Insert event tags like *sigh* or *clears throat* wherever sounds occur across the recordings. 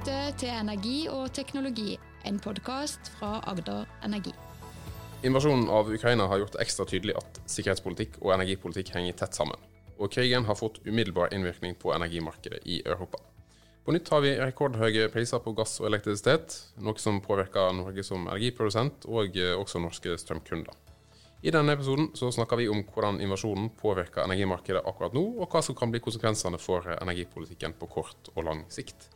lytter til Energi og teknologi, en podkast fra Agder Energi. Invasjonen av Ukraina har gjort det ekstra tydelig at sikkerhetspolitikk og energipolitikk henger tett sammen. Og krigen har fått umiddelbar innvirkning på energimarkedet i Europa. På nytt har vi rekordhøye priser på gass og elektrisitet, noe som påvirker Norge som energiprodusent og også norske strømkunder. I denne episoden så snakker vi om hvordan invasjonen påvirker energimarkedet akkurat nå, og hva som kan bli konsekvensene for energipolitikken på kort og lang sikt.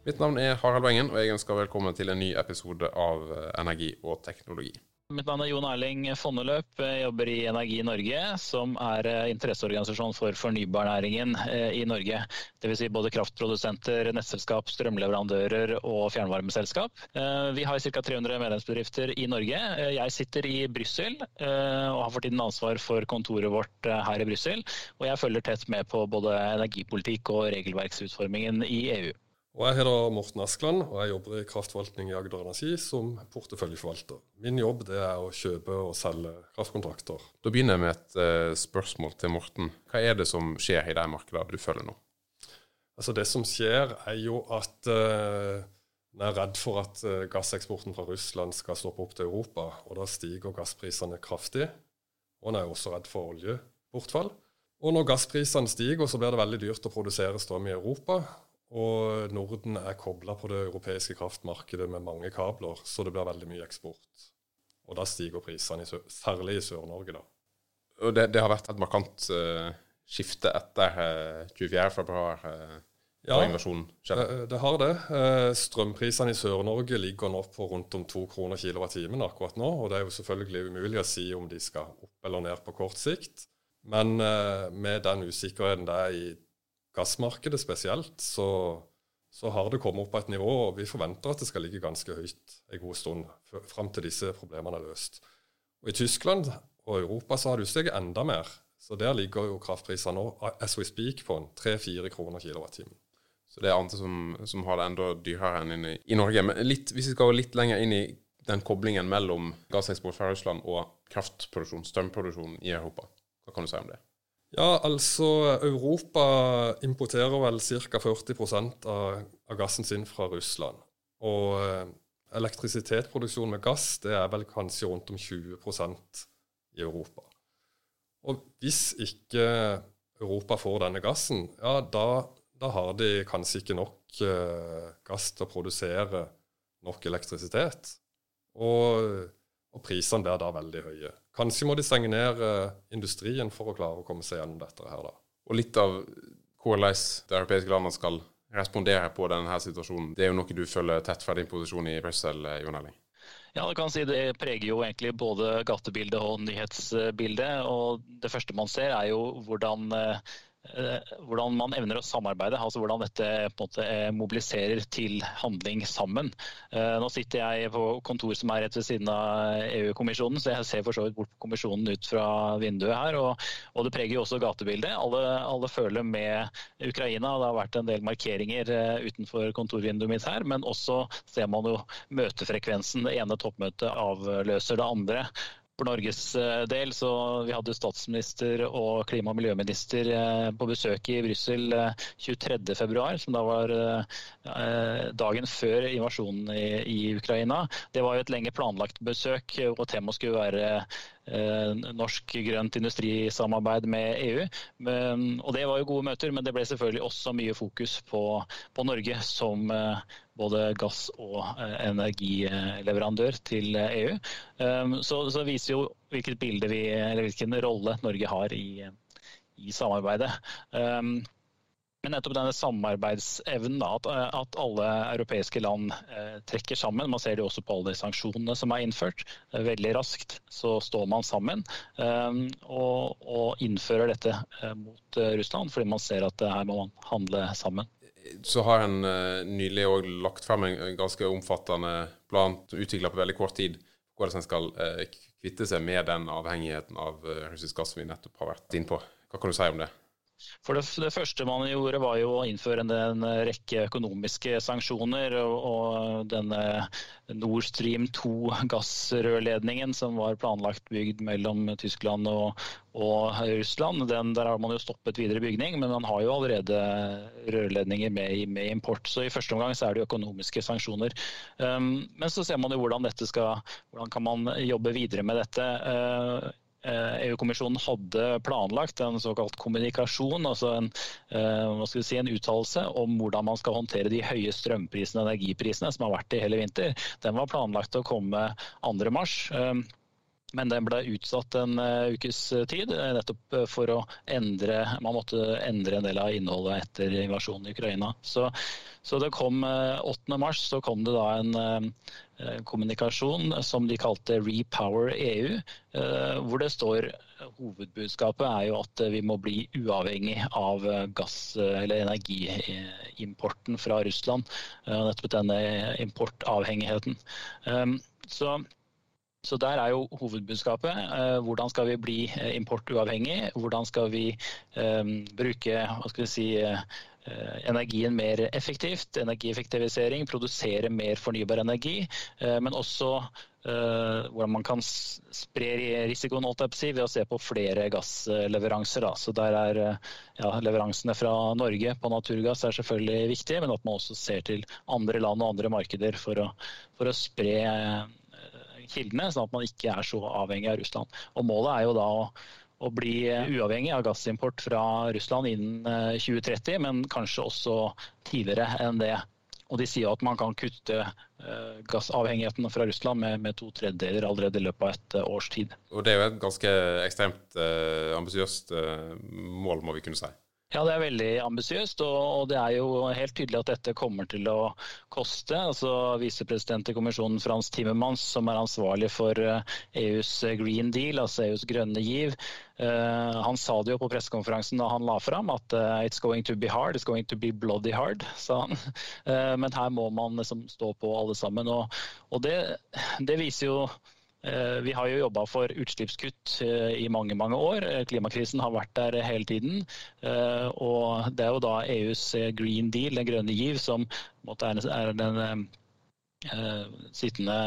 Mitt navn er Harald Wengen, og jeg ønsker velkommen til en ny episode av Energi og teknologi. Mitt navn er Jon Erling Fondeløp. Jeg jobber i Energi Norge, som er interesseorganisasjon for fornybarnæringen i Norge. Dvs. Si både kraftprodusenter, nettselskap, strømleverandører og fjernvarmeselskap. Vi har ca. 300 medlemsbedrifter i Norge. Jeg sitter i Brussel og har for tiden ansvar for kontoret vårt her i Brussel. Og jeg følger tett med på både energipolitikk og regelverksutformingen i EU. Og jeg heter Morten Askeland, og jeg jobber i kraftforvaltning i Agder Energi som porteføljeforvalter. Min jobb det er å kjøpe og selge kraftkontrakter. Da begynner jeg med et uh, spørsmål til Morten. Hva er det som skjer i det markedet du følger nå? Altså Det som skjer, er jo at uh, en er redd for at uh, gasseksporten fra Russland skal stoppe opp til Europa. Og da stiger gassprisene kraftig. Og en er også redd for oljebortfall. Og når gassprisene stiger, så blir det veldig dyrt å produsere strøm i Europa. Og Norden er kobla på det europeiske kraftmarkedet med mange kabler, så det blir veldig mye eksport. Og da stiger prisene, særlig i Sør-Norge, da. Og det, det, har vært et markant uh, skifte etter uh, 24.2. Uh, ja. Det, det har det. Uh, strømprisene i Sør-Norge ligger nå på rundt om to kroner kilowattimen akkurat nå. Og det er jo selvfølgelig umulig å si om de skal opp eller ned på kort sikt. Men uh, med den usikkerheten det er i gassmarkedet spesielt, så, så, har det kommet opp på et nivå, og vi forventer at det skal ligge ganske høyt en god stund fram til disse problemene er løst. Og I Tyskland og Europa så har det steget enda mer. Så der ligger jo kraftprisene nå, as we speak, på 3-4 kroner kilowattimen. Så det er andre som, som, har det enda dyrere enn i, i Norge. Men litt, hvis vi skal gå litt lenger inn i den koblingen mellom gasseksport fra Russland og kraftproduksjon, strømproduksjon i Europa, hva kan du si om det? Ja, altså Europa importerer vel ca. 40 av, av gassen sin fra Russland. Og eh, elektrisitetsproduksjon med gass det er vel kanskje rundt om 20% i Europa. Og hvis ikke Europa får denne gassen, ja, da, da har de kanskje ikke nok eh, gass til å produsere nok elektrisitet. Og og prisene blir da veldig høye. Kanskje må de stenge ned uh, industrien for å klare å komme seg gjennom dette her, da. Og litt av hvordan de europeiske landene skal respondere på denne situasjonen, det er jo noe du følger tett fra din posisjon i Brussel, eh, Jon Erling? Ja, det kan si det preger jo egentlig både gatebildet og nyhetsbildet. Og det første man ser er jo hvordan Eh, hvordan man evner å samarbeide, altså hvordan dette på en måte eh, mobiliserer til handling sammen. Eh, nå sitter jeg på kontor som er rett ved siden av EU-kommisjonen, så jeg ser for så vidt bort på kommisjonen ut fra vinduet her. Og, og det preger jo også gatebildet. Alle, alle, føler med Ukraina. Det har vært en del markeringer utenfor kontorvinduet mitt her, men også ser man jo møtefrekvensen. Det ene toppmøtet avløser det andre. For Norges eh, del så vi hadde statsminister og klima- og miljøminister eh, på besøk i Brussel 23.2, eh, som da var dagen før invasjonen i Ukraina. Det var jo et lenge planlagt besøk, og temaet skulle være norsk grønt industrisamarbeid med EU. Men, og Det var jo gode møter, men det ble selvfølgelig også mye fokus på, på Norge som eh, både gass- og eh, energileverandør til EU. Så, så viser jo hvilket bilde vi, eller hvilken rolle Norge har i, i samarbeidet. Men nettopp denne samarbeidsevnen, at, at, alle europeiske land eh, trekker sammen. Man ser det også på alle de sanksjonene som er innført. Veldig raskt så står man sammen eh, og, og, innfører dette eh, mot eh, Russland, fordi man ser at her må man handle sammen. Så har en eh, nylig òg lagt frem en ganske omfattende plan utvikla på veldig kort tid, hvordan en skal eh, kvitte seg med den avhengigheten av russisk gass som vi nettopp har vært inn på. Hva kan du si om det? For det, det, første man gjorde, var jo å innføre en, en rekke økonomiske sanksjoner. Og, og denne Nord Stream 2-gassrørledningen som var planlagt bygd mellom Tyskland og, og Russland, den, der har man jo stoppet videre bygning. Men man har jo allerede rørledninger med, med import. Så i første omgang så er det jo økonomiske sanksjoner. Um, men så ser man jo hvordan dette skal Hvordan kan man jobbe videre med dette. Uh, EU-kommisjonen eh, e hadde planlagt en såkalt kommunikasjon, altså en, eh, si, en uttalelse om hvordan man skal håndtere de høye strømprisene og energiprisene som har vært i hele vinter. Den var planlagt å komme 2.3. Men den ble utsatt en uh, ukes tid, eh, nettopp eh, for å endre Man måtte endre en del av innholdet etter invasjonen i Ukraina. Så, så det kom 8. mars så kom det da en kommunikasjon som de kalte Repower EU, hvor det står Hovedbudskapet er jo at vi må bli uavhengig av gass- eller energiimporten fra Russland. Nettopp denne importavhengigheten. Så så Der er jo hovedbudskapet. Eh, hvordan skal vi bli eh, importuavhengig? Hvordan skal vi um, bruke hva skal vi si, energien mer effektivt? Energieffektivisering, produsere mer fornybar energi. Men også hvordan man kan spre risikoen ved å se på flere gassleveranser. Så der er ja, Leveransene fra Norge på naturgass er selvfølgelig viktig, men at man også ser til andre land og andre markeder for å, for å spre kildene, sånn at man ikke er så avhengig av Russland. Og Målet er jo da å, å bli uavhengig av gassimport fra Russland innen 2030, eh, men kanskje også tidligere enn det. Og De sier at man kan kutte uh, gassavhengigheten fra Russland med, med, to tredjedeler allerede i løpet av et uh, års tid. Og Det er jo et ganske ekstremt uh, ambisiøst mål, må vi kunne si. Ja, det er veldig ambisiøst, og det er jo helt tydelig at dette kommer til å koste. Altså Visepresident i kommisjonen Frans Timmermans, som er ansvarlig for EUs eh, e Green Deal, altså EUs grønne giv, uh, han sa det jo på pressekonferansen da han la fram at it's going to be hard, it's going to be bloody hard, *laughs* sa han. Men her må man liksom stå på alle sammen. Og, det, det viser jo Eh, vi har jo jobba for utslippskutt eh, i mange mange år. Eh, klimakrisen har vært der hele tiden. Og det er jo da EUs Green Deal, den grønne giv, som er den sittende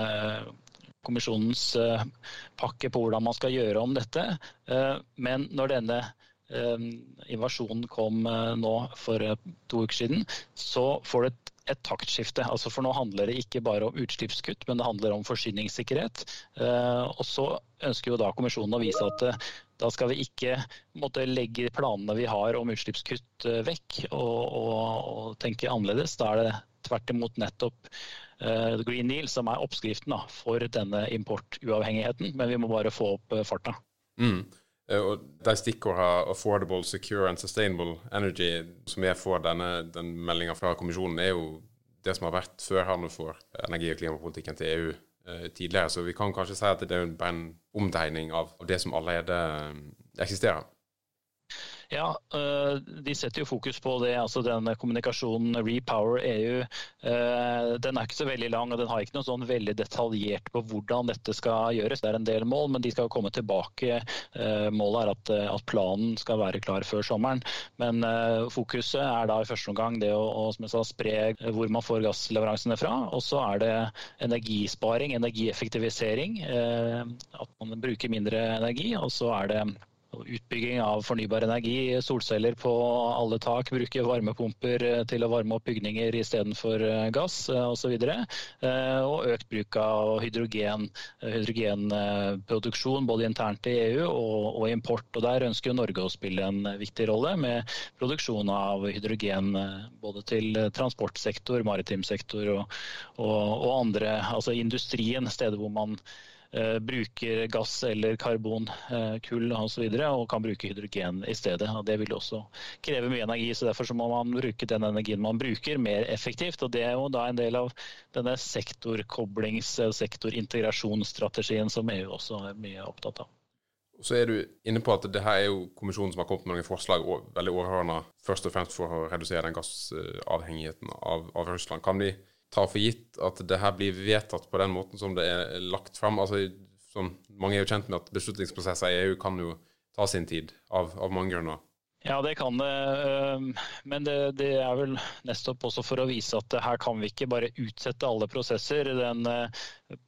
kommisjonens pakke på hvordan man skal gjøre om dette. Men når denne invasjonen kom nå for to uker siden, så får det et taktskifte. Altså for nå handler det ikke bare om utslippskutt, men det handler om forsyningssikkerhet. Eh, og så ønsker jo da kommisjonen å vise at eh, da skal vi ikke måtte legge planene vi har om utslippskutt eh, vekk og, og, og tenke annerledes. Da er det tvert imot nettopp Green Deal som er oppskriften da, for denne importuavhengigheten. Men vi må bare få opp farta. Mm. Og De stikkordene 'affordable, secure and sustainable energy' som jeg får denne, den meldinga fra kommisjonen, er jo det som har vært førhånden for energi- og klimapolitikken til EU eh, tidligere. Så vi kan kanskje si at det er bare en omtegning av det som allerede eh, eksisterer. Ja, eh, De setter jo fokus på det, altså Denne kommunikasjonen Repower EU. Eh, den er ikke så veldig lang og den har ikke noe sånn veldig detaljert på hvordan dette skal gjøres. Det er en del mål, men de skal komme tilbake. Eh, målet er at, planen skal være klar før sommeren. Men fokuset er da i første omgang det å, å som jeg sa, spre hvor man får gassleveransene fra. Og så er det energisparing, energieffektivisering. At man bruker mindre energi. Og så er det Utbygging av fornybar energi, solceller på alle tak, bruke varmepumper eh, til å varme opp bygninger istedenfor eh, gass osv. Og, og økt bruk av hydrogen, hydrogenproduksjon både internt i EU og, og, import. Og Der ønsker Norge å spille en viktig rolle med produksjon av hydrogen både til transportsektor, maritim sektor og, og, andre, altså industrien, steder hvor man Eh, bruker gass eller karbon, eh, kull osv. Og, så og kan bruke hydrogen i stedet. og Det vil også kreve mye energi. så Derfor så må man bruke den energien man bruker, mer effektivt. og Det er jo da en del av denne sektorkoblings- og sektorintegrasjonsstrategien som EU også er mye opptatt av. Så er du inne på at det her er jo kommisjonen som har kommet med noen forslag veldig overordna, først og fremst for å redusere den gassavhengigheten av, av Russland. Kan vi tar for gitt at det her blir vedtatt på den måten som det er lagt fram. Altså, mange er jo kjent med at beslutningsprosesser i EU kan jo ta sin tid, av, av mange grunner. Ja, det kan det. Men det, det, er vel nettopp også for å vise at her kan vi ikke bare utsette alle prosesser. Den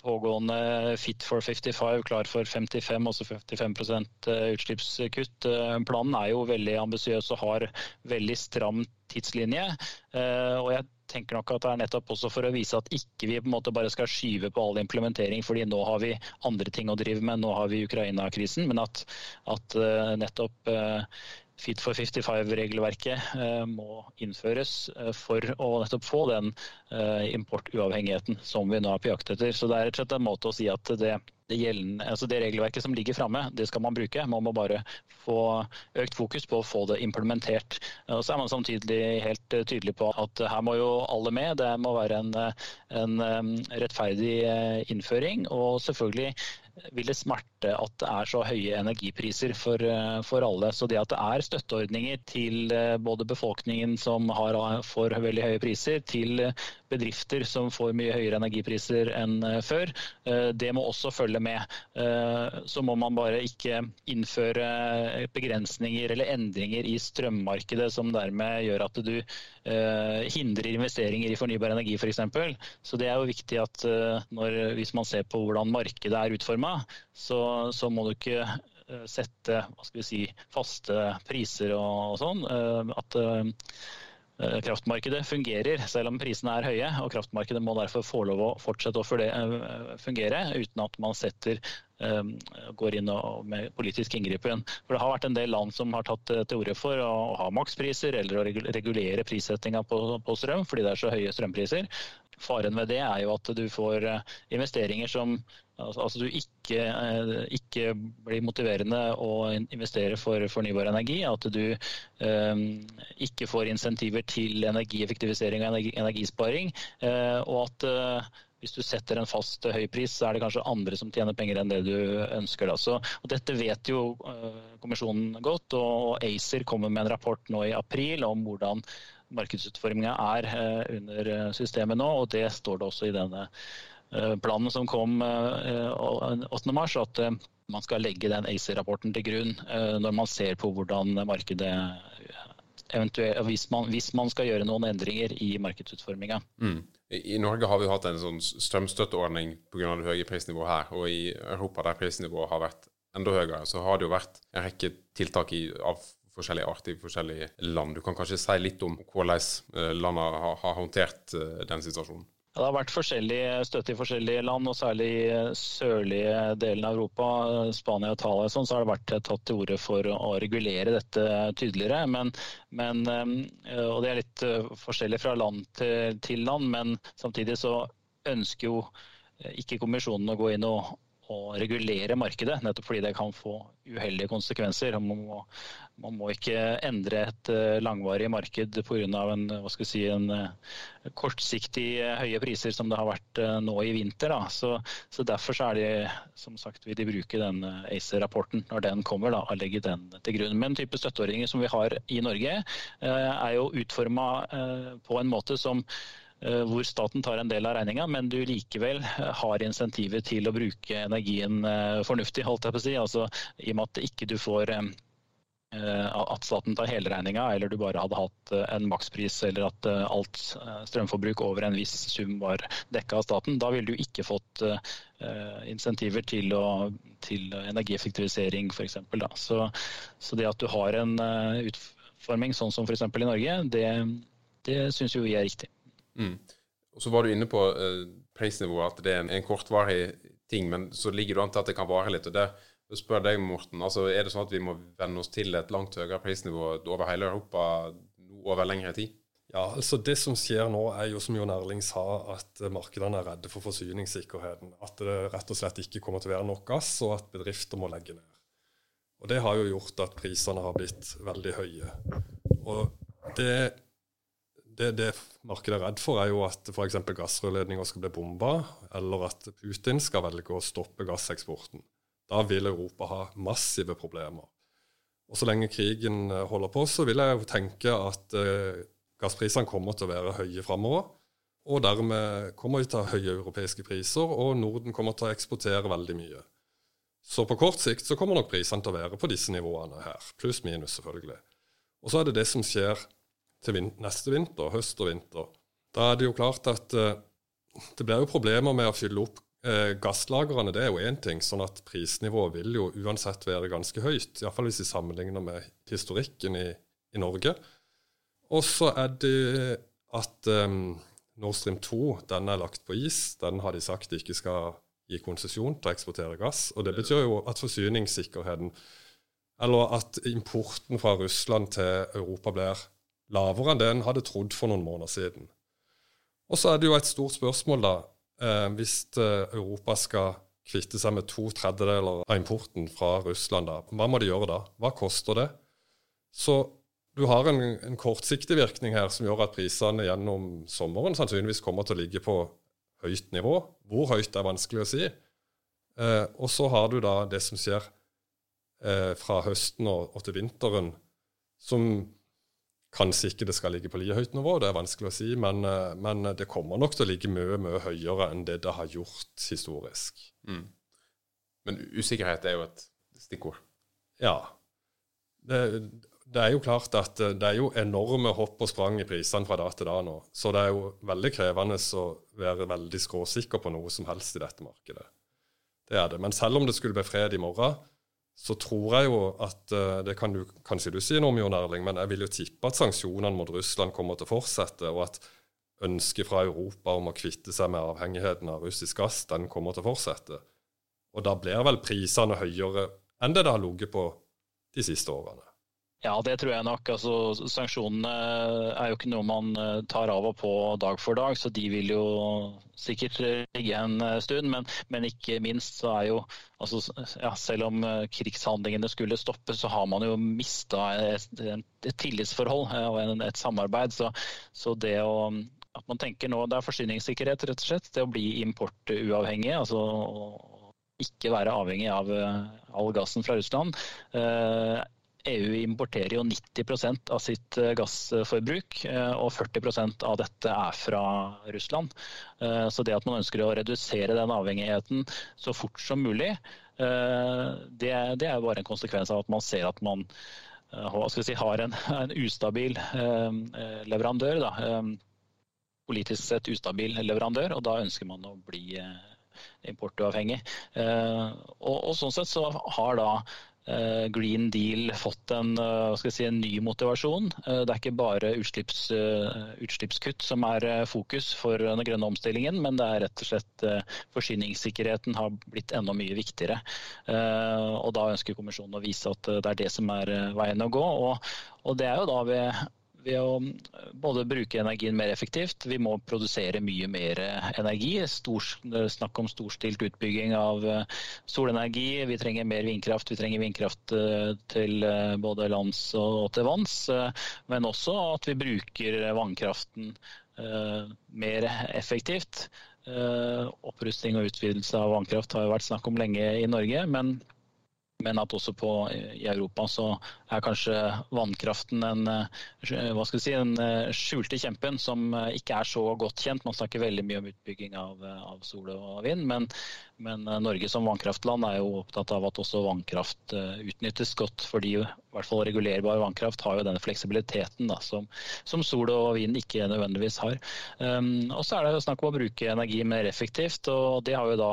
pågående Fit for 55, klar for 55, også 55% utslippskutt. Planen er jo veldig ambisiøs og har veldig stram tidslinje. Og jeg tenker nok at det er nettopp også for å vise at ikke vi på en måte bare skal skyve på all implementering fordi nå har vi andre ting å drive med, nå har vi Ukraina-krisen, men at, at nettopp Fit for 55-regelverket eh, må innføres eh, for å nettopp få den importuavhengigheten som vi nå er på jakt etter. Så Det er rett og slett en måte å si at det, det, gjeldende, altså det regelverket som ligger framme, det skal man bruke. Man må bare få økt fokus på å få det implementert. Og Så er man samtidig helt tydelig på at her må jo alle med. Det må være en, en rettferdig innføring. Og selvfølgelig vil det smerte at det er så høye energipriser for, eh, for, alle. Så det at det er støtteordninger til eh, både befolkningen som har, får veldig høye priser, til bedrifter som får mye høyere energipriser enn eh, før, det må også følge med. Så må man bare ikke innføre begrensninger eller endringer i strømmarkedet som dermed gjør at du hindrer investeringer i fornybar energi f.eks. For så det er jo viktig at når, hvis man ser på hvordan markedet er utforma, så så, må du ikke eh, sette hva skal vi si, faste priser og, og sånn. Eh, at eh, kraftmarkedet fungerer selv om prisene er høye. og Kraftmarkedet må derfor få lov å fortsette å fungere uten at man setter, går inn med politisk inngripen. For Det har vært en del land som har tatt til orde for å ha makspriser eller å regulere prissettinga på, på strøm fordi det er så høye strømpriser. Faren ved det er jo at du får investeringer som Altså, altså du ikke, eh, ikke, blir motiverende å investere for fornybar energi. At du um, ikke får insentiver til energieffektivisering og energi, energisparing. Uh, og at uh, hvis du setter en fast høy pris, så er det kanskje andre som tjener penger enn det du ønsker. Så, dette vet jo kommisjonen godt, og ACER kommer med en rapport nå i april om hvordan markedsutforminga er under systemet nå, og det står det også i denne Eh, planen som kom 8.3, mars, at eh, man skal legge den ACER-rapporten til grunn når man ser på hvordan markedet hvis man, hvis man, skal gjøre noen endringer i markedsutforminga. Mm. I Norge har vi hatt en sånn strømstøtteordning pga. det høye prisnivået her. Og i Europa, der prisnivået har vært enda høyere, så har det jo vært en rekke tiltak i, av forskjellige arter i forskjellige land. Du kan kanskje si litt om hvordan landene har, håndtert den situasjonen? Det har vært forskjellig støtte i forskjellige land, og særlig i sørlige delen av Europa, Spania og Italia, sånn, så har det vært tatt til orde for å regulere dette tydeligere. Men, men, eh, og det er litt eh, forskjellig fra land til, til land, men samtidig så ønsker jo ikke kommisjonen å gå inn og, å regulere markedet, nettopp fordi det kan få uheldige konsekvenser. Man må, man må ikke endre et eh, langvarig marked pga. en, si, en eh, kortsiktig eh, høye priser som det har vært nå i vinter. Så, så, Derfor så er det, som sagt, vil de bruke den ACER-rapporten når den kommer, da, og legge den til grunn. Men type støtteordninger som vi har i Norge, er jo utforma på en måte som hvor staten tar en del av regninga, men du likevel eh, har insentiver til å bruke energien eh, fornuftig, holdt jeg på å si. Altså, I og med at ikke du får at staten tar hele regninga, eller du bare hadde hatt en makspris, eller at alt strømforbruk over en viss sum var dekka av staten. Da ville du ikke fått insentiver til, å, til energieffektivisering, f.eks. Så, så det at du har en utforming sånn som f.eks. i Norge, det, det syns jo vi er riktig. Mm. Og Så var du inne på uh, prisnivået, at det er en, en, kortvarig ting, men så ligger du an til at det kan vare litt. og det jeg spør deg, Morten, altså Er det sånn at vi må venne oss til et langt høyere prisnivå over hele Europa over lengre tid? Ja, altså Det som skjer nå, er jo som Jon Erling sa, at markedene er redde for forsyningssikkerheten. At det rett og slett ikke kommer til å være nok gass, og at bedrifter må legge ned. Og Det har jo gjort at prisene har blitt veldig høye. Og det det, det, markedet er redd for, er jo at f.eks. gassrørledninger skal bli bomba, eller at Putin skal velge å stoppe gasseksporten. Da vil Europa ha massive problemer. Og Så lenge krigen eh, holder på, så vil jeg jo tenke at eh, gassprisene kommer til å være høye framover. Og dermed kommer vi til å ha høye europeiske priser, og Norden kommer til å eksportere veldig mye. Så på kort sikt så kommer nok prisene til å være på disse nivåene her, pluss minus selvfølgelig. Og så er det det som skjer til vin neste vinter, høst og vinter. Da er det jo klart at uh, det blir jo problemer med å fylle opp uh, gasslagrene. Det er jo én ting, sånn at prisnivået vil jo uansett være ganske høyt. Iallfall hvis vi sammenligner med historikken i, i Norge. Og så er det at um, Nord Stream 2 den er lagt på is. Den har de sagt de ikke skal gi konsesjon til å eksportere gass. Og det betyr jo at forsyningssikkerheten eller at importen fra Russland til Europa blir lavere enn det en hadde trodd for noen måneder siden. Og så er det jo et stort spørsmål, da. Eh, hvis eh, Europa skal kvitte seg med to tredjedeler av importen fra Russland, da, hva må de gjøre da? Hva koster det? Så du har en, en kortsiktig virkning her som gjør at prisene gjennom sommeren sannsynligvis kommer til å ligge på høyt nivå. Hvor høyt er vanskelig å si. Eh, og så har du da det som skjer eh, fra høsten og, og, til vinteren, som kanskje ikke det skal ligge på like høyt nivå, det er vanskelig å si, men, eh, men, det kommer nok til å ligge mye, mye høyere enn det det har gjort historisk. Mm. Men usikkerhet er jo et stikkord. Ja. Det, det, er jo klart at eh, det er jo enorme hopp og sprang i prisene fra da til da nå. Så det er jo veldig krevende å være veldig skråsikker på noe som helst i dette markedet. Det er det. Men selv om det skulle bli fred i morgen, så tror jeg jo at uh, Det kan du, kanskje du si noe om, Jon Erling, men jeg vil jo tippe at sanksjonene mot Russland kommer til å fortsette, og at ønsket fra Europa om å kvitte seg med avhengigheten av russisk gass, den kommer til å fortsette. Og da blir vel prisene høyere enn det det har ligget på de siste årene. Ja, det tror jeg nok. Altså, sanksjonene er jo ikke noe man eh, tar av og på dag for dag, så de vil jo sikkert ligge en eh, stund. Men, men ikke minst så er jo altså, ja, Selv om eh, krigshandlingene skulle stoppe, så har man jo mista et, et, tillitsforhold og et samarbeid. Så, så det å at man tenker nå, Det er forsyningssikkerhet, rett og slett. Det å bli importuavhengig. altså ikke være avhengig av all gassen fra Russland. EU importerer jo 90 av sitt eh, gassforbruk, eh, og 40% av dette er fra Russland. Eh, så det at man ønsker å redusere den avhengigheten så fort som mulig, det, er bare en konsekvens av at man ser at man si, har en, *laughs* en, ustabil leverandør. Da. Politisk sett ustabil leverandør, og da ønsker man å bli importuavhengig. Og, og sånn sett så har da Green Deal fått en, eh, si, en, ny motivasjon. Eh, det er ikke bare utslipps, utslippskutt som er fokus for den grønne omstillingen, men det er rett og slett forsyningssikkerheten har blitt enda mye viktigere. Og Da ønsker kommisjonen å vise at det er det som er veien å gå. Og, og det er jo da ved ved å eh, både bruke energien mer effektivt. Vi må produsere mye mer eh, energi. Stor, snakk om storstilt utbygging av eh, solenergi. Vi trenger mer vindkraft. Vi trenger vindkraft til både lands og til vanns. Men også at vi bruker vannkraften mer effektivt. Opprusting og utvidelse av vannkraft har jo vært snakk om lenge i Norge. men men at også på, i Europa så er kanskje vannkraften en, eh, si, eh, skjulte kjempen som eh, ikke er så godt kjent. Man snakker veldig mye om utbygging av, av sol og vind, men, men, Norge som vannkraftland er jo opptatt av at også vannkraft utnyttes godt. Fordi i hvert fall regulerbar vannkraft har jo denne fleksibiliteten da, som, som, sol og vind ikke nødvendigvis har. Um, og så er det jo snakk om å bruke energi mer effektivt, og det har jo da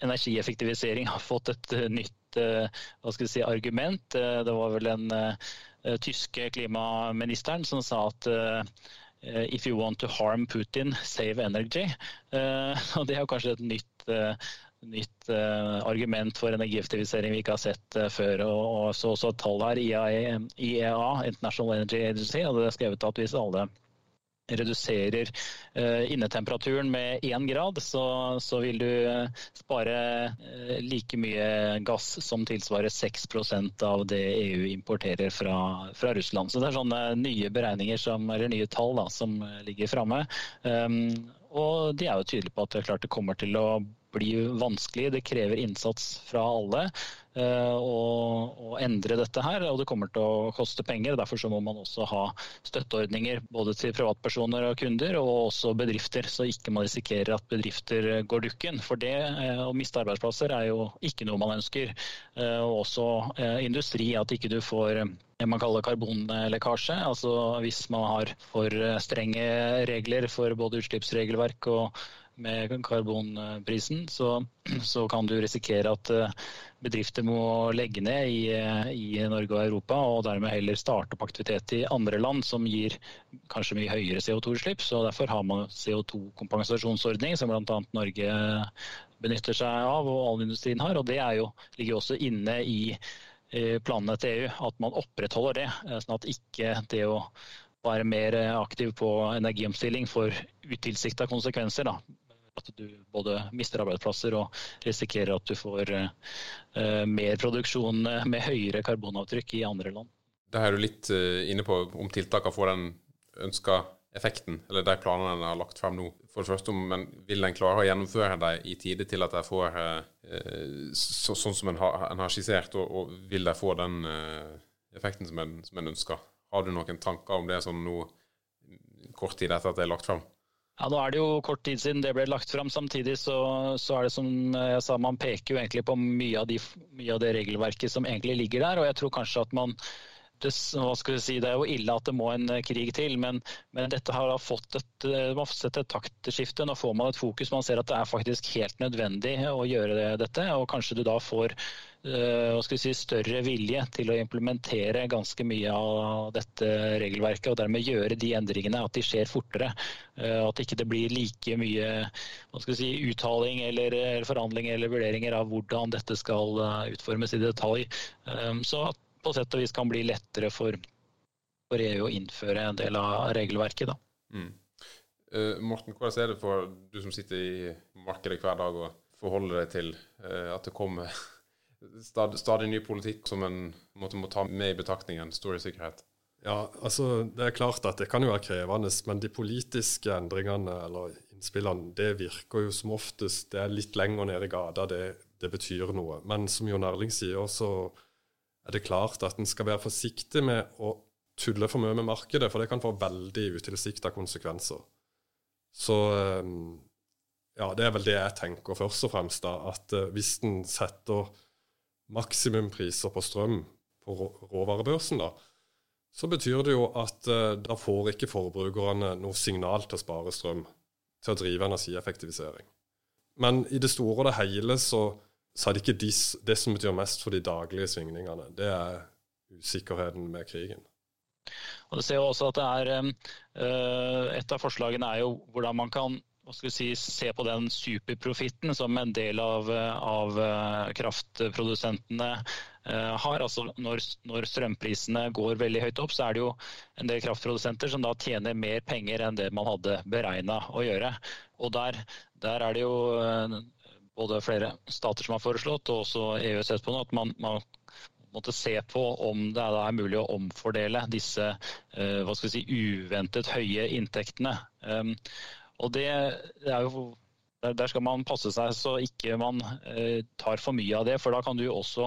energieffektivisering har fått et nytt Eh, hva skal si, argument. Eh, det var vel den eh, tyske klimaministeren som sa at If you want to harm Putin, save energy. *laughs* Og Det er kanskje et nytt, nytt argument for energieffektivisering vi ikke har sett før. Og så også et tall her, IEA, IEA, International Energy Agency, hadde skrevet at hvis alle reduserer uh, innetemperaturen med én grad, så, så, vil du uh, spare uh, like mye gass som tilsvarer 6% av det EU importerer fra, fra, Russland. Så det er sånne nye beregninger som, eller nye tall da, som ligger framme. Um, og de er jo tydelige på at det, klart det kommer til å bli vanskelig. Det krever innsats fra alle. å, endre dette her. Og det kommer til å koste penger. Derfor så må man også ha støtteordninger både til privatpersoner og kunder, og også bedrifter. Så ikke man risikerer at bedrifter går dukken. For det å miste arbeidsplasser er jo ikke noe man ønsker. Og også industri, at ikke du får det man kaller karbonlekkasje. Altså hvis man har for strenge regler for både utslippsregelverk og med karbonprisen, så, *clears throat* så, kan du risikere at eh, bedrifter må legge ned i, i, Norge og Europa, og dermed heller starte opp aktivitet i andre land som gir kanskje mye høyere CO2-utslipp. Så Derfor har man CO2-kompensasjonsordning, som bl.a. Norge benytter seg av, og all har. og Det jo, ligger også inne i planene til EU, at man opprettholder det. Eh, sånn at ikke det å være mer aktiv på energiomstilling får utilsikta konsekvenser. Da. At du både mister arbeidsplasser og risikerer at du får uh, mer produksjon *laughs* med høyere karbonavtrykk i andre land. Det er du litt uh, inne på om tiltakene får den ønska effekten, eller de planene en har lagt frem nå. For det første, men Vil en klare å gjennomføre dem i tide til at de får uh, så, sånn som en har, en har skissert, og, og, vil de få den effekten som en, som en ønsker? Har du noen tanker om det sånn nå kort tid etter at det er lagt fram? Ja, Nå er det jo kort tid siden det ble lagt fram. Samtidig så, så, er det som jeg sa, man peker jo egentlig på mye av, de, mye av, det regelverket som egentlig ligger der. Og jeg tror kanskje at man hva skal vi si, det er jo ille at det må en krig til, men, men dette har fått et, man har sett et taktskifte. Nå får man et fokus. Man ser at det er faktisk helt nødvendig å gjøre dette. Og kanskje du da får Eh, hva skal vi si, større vilje til å implementere ganske mye av dette regelverket, og dermed gjøre de endringene at de skjer fortere. Eh, at ikke det blir like mye hva skal vi si, uttaling eller forhandlinger eller vurderinger av hvordan dette skal eh, utformes i detalj. Så at på sett og vis kan bli lettere for, for EU å innføre en del av regelverket. da. Mm. Uh, Morten, hvordan er det for du som sitter i markedet hver dag og forholder deg til uh, at det kommer *laughs* stadig, stadig ny politikk som en måte, må ta med i betraktningen. Stor sikkerhet. Ja, altså Det er klart at det kan jo være krevende, men de politiske endringene eller innspillene, det virker jo som oftest Det er litt lenger nede i gata, det, det betyr noe. Men som Jon Erling sier, så er det klart at en skal være forsiktig med å tulle for mye med markedet, for det kan få veldig utilsikta konsekvenser. Så ehm, ja, det er vel det jeg tenker først og fremst. da, At eh, hvis en setter maksimumpriser på strøm på råvarebørsen, da, så betyr det jo at uh, da får ikke forbrukerne noe signal til å spare strøm, til å drive energieffektivisering. Men i det store og det hele så, så er det ikke de, det som betyr mest for de daglige svingningene. Det er usikkerheten med krigen. Og du ser jo også at det er, uh, Et av forslagene er jo hvordan man kan si, se på den superprofitten som en del av, av eh, kraftprodusentene har. Altså når, når, strømprisene går veldig høyt opp, så er det jo en del kraftprodusenter som da tjener mer penger enn det man hadde beregna å gjøre. Og der, der, er det jo både flere stater som har foreslått, og også EU sett på nå, at man, man måtte se på om det er mulig å omfordele disse uh, hva skal vi si, uventet høye inntektene. Um, og det, det er jo der skal man passe seg så ikke man eh, tar for mye av det, for da kan du også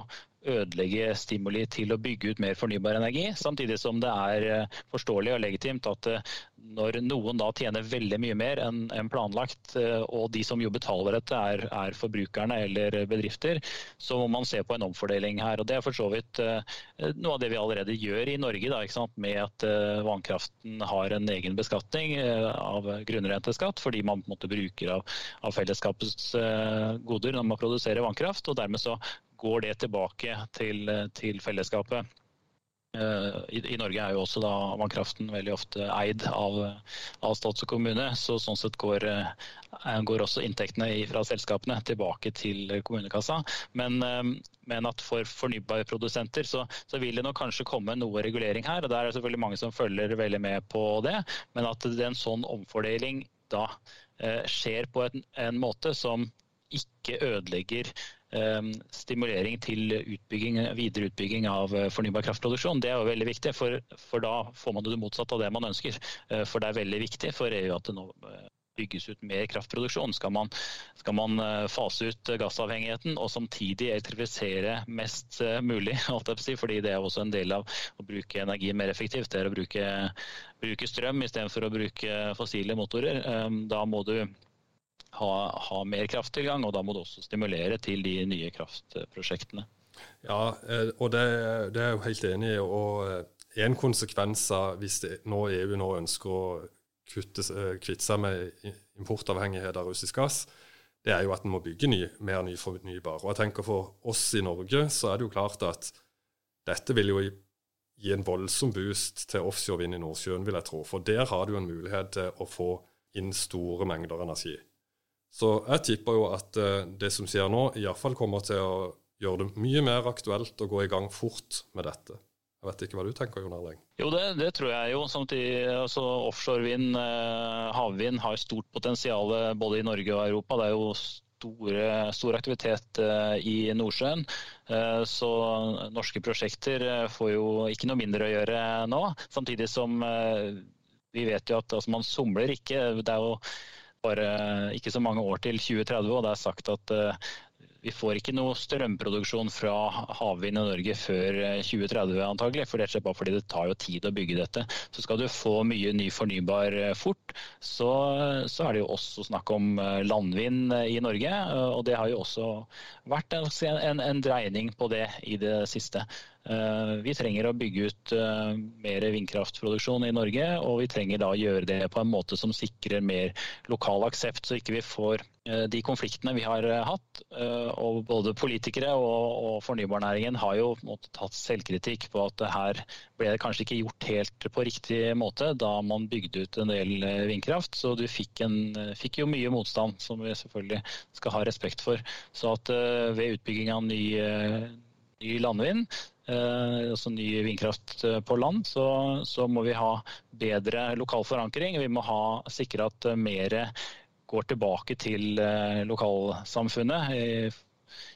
ødelegge stimuli til å bygge ut mer fornybar energi. Samtidig som det er eh, forståelig og legitimt at eh, når noen da tjener veldig mye mer enn planlagt, eh, og de som jo betaler dette er, er, forbrukerne eller bedrifter, så må man se på en omfordeling her. og Det er for så vidt noe av det vi allerede gjør i Norge, da, med at vannkraften har en egen beskatning av grunnrenteskatt, fordi man på en måte bruker av, av fellesskapets goder når man produserer vannkraft. og dermed så går det tilbake til, til fellesskapet. Eh, I, I, Norge er jo også da vannkraften veldig ofte eid av, av stat og kommune. så Sånn sett går, eh, går også inntektene fra selskapene tilbake til kommunekassa. Men, eh, men at for fornybarprodusenter så, så vil det nok kanskje komme noe regulering her. og Der er det selvfølgelig mange som følger veldig med på det. Men at det en sånn omfordeling da skjer på en, en måte som ikke ødelegger stimulering til utbygging, videre utbygging av eh, fornybar kraftproduksjon. Det er jo veldig viktig, for, for, da får man det motsatte av det man ønsker. Eh, for det er veldig viktig for EU at det nå eh, bygges ut mer kraftproduksjon? Skal man, skal man fase ut gassavhengigheten og samtidig elektrifisere mest mulig? *laughs* fordi det er også en del av å bruke energi mer effektivt. Det er å bruke, bruke strøm istedenfor å bruke fossile motorer. Da må du ha, ha mer krafttilgang, og da må du også stimulere til de nye kraftprosjektene. Ja, og det, det er jeg jo helt enig i. og En konsekvens av hvis det, nå EU nå ønsker å eh, kvitte seg med importavhengighet av russisk gass, det er jo at en må bygge ny, mer ny fornybar. Og jeg tenker For oss i Norge så er det jo klart at dette vil jo gi en voldsom boost til offshore vind i Nordsjøen, vil jeg tro. For der har du en mulighet til å få inn store mengder energi. Så jeg tipper jo at eh, det som skjer nå, iallfall kommer til å gjøre det mye mer aktuelt å gå i gang fort med dette. Jeg vet ikke hva du tenker, Jon Erling? Jo, det, det, tror jeg jo. Samtidig, altså, Offshorevind, eh, havvind, har stort potensial både i Norge og Europa. Det er jo store, stor aktivitet eh, i Nordsjøen. Eh, så norske prosjekter eh, får jo ikke noe mindre å gjøre nå. Samtidig som eh, vi vet jo at altså, man somler ikke. Det er jo bare ikke så mange år til 2030, og det er sagt at eh, vi får ikke noe strømproduksjon fra havvind i Norge før 2030 eh, antagelig, for det er bare fordi det tar jo tid å bygge dette. Så skal du få mye ny fornybar eh, fort, så, så er det jo også snakk om landvind i Norge. Og det har jo også vært en, en, en dreining på det i det siste. Vi trenger å bygge ut mer vindkraftproduksjon i Norge, og vi trenger da å gjøre det på en måte som sikrer mer lokal aksept, så ikke vi får Eh, de konfliktene vi har eh, hatt, eh, og både politikere og, fornybarnæringen har jo tatt selvkritikk på at her ble det kanskje ikke gjort helt på riktig måte da man bygde ut en del vindkraft. Så du fikk, en, fikk jo mye motstand, som vi selvfølgelig skal ha respekt for. Så at ved utbygging av ny, ny landvind, altså ny vindkraft på land, så, så, må vi ha bedre lokal forankring. Vi må ha, sikre at mer går tilbake til eh, lokalsamfunnet.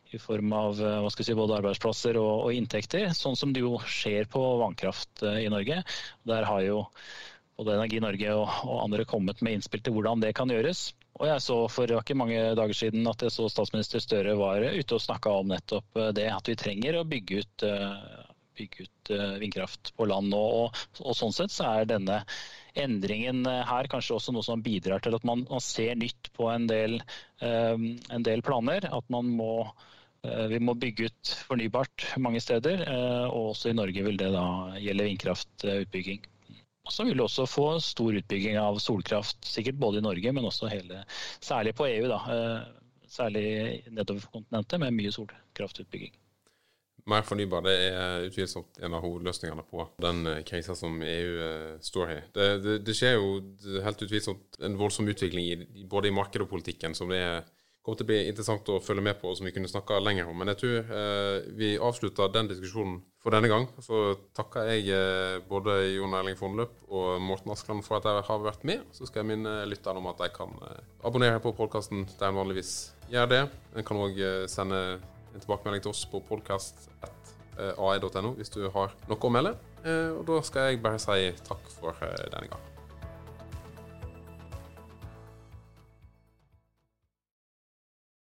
I, form av eh, si, både arbeidsplasser og, og, inntekter, sånn som det jo skjer på vannkraft eh, i Norge. Der har jo både Energi Norge og, og, andre kommet med innspill til hvordan det kan gjøres. Og jeg så For ikke mange dager siden at jeg så statsminister Støre var ute og snakka om nettopp det, at vi trenger å bygge ut, bygge ut vindkraft på land. Og, og, og sånn sett så er denne endringen eh, her kanskje også noe som bidrar til at man, man ser nytt på en del, en del, planer. At man må, vi må bygge ut fornybart mange steder. Og også i Norge vil det da gjelde vindkraftutbygging. Så vil du også få stor utbygging av solkraft, sikkert både i Norge, men også hele, særlig på EU. da, uh, Særlig nedover kontinentet, med mye solkraftutbygging. Mer fornybar det er utvilsomt en av hovedløsningene på den eh, krisa som EU eh, står i. Det, det, det, skjer jo helt utvilsomt en voldsom utvikling i, både i markedet og politikken som det kommer til å bli interessant å følge med på, og som vi kunne snakka lenger om. Men jeg tror eh, vi avslutter den diskusjonen for denne gang. Så takker jeg eh, både Jon Erling Fonløp og Morten Askeland for at jeg har vært med. Så skal jeg minne lytterne om at de kan eh, abonnere på podkasten der en vanligvis gjør det. En kan òg eh, sende en tilbakemelding til oss på podkast.ai.no hvis du har noe å melde. Eh, og da skal jeg bare si takk for eh, denne gang.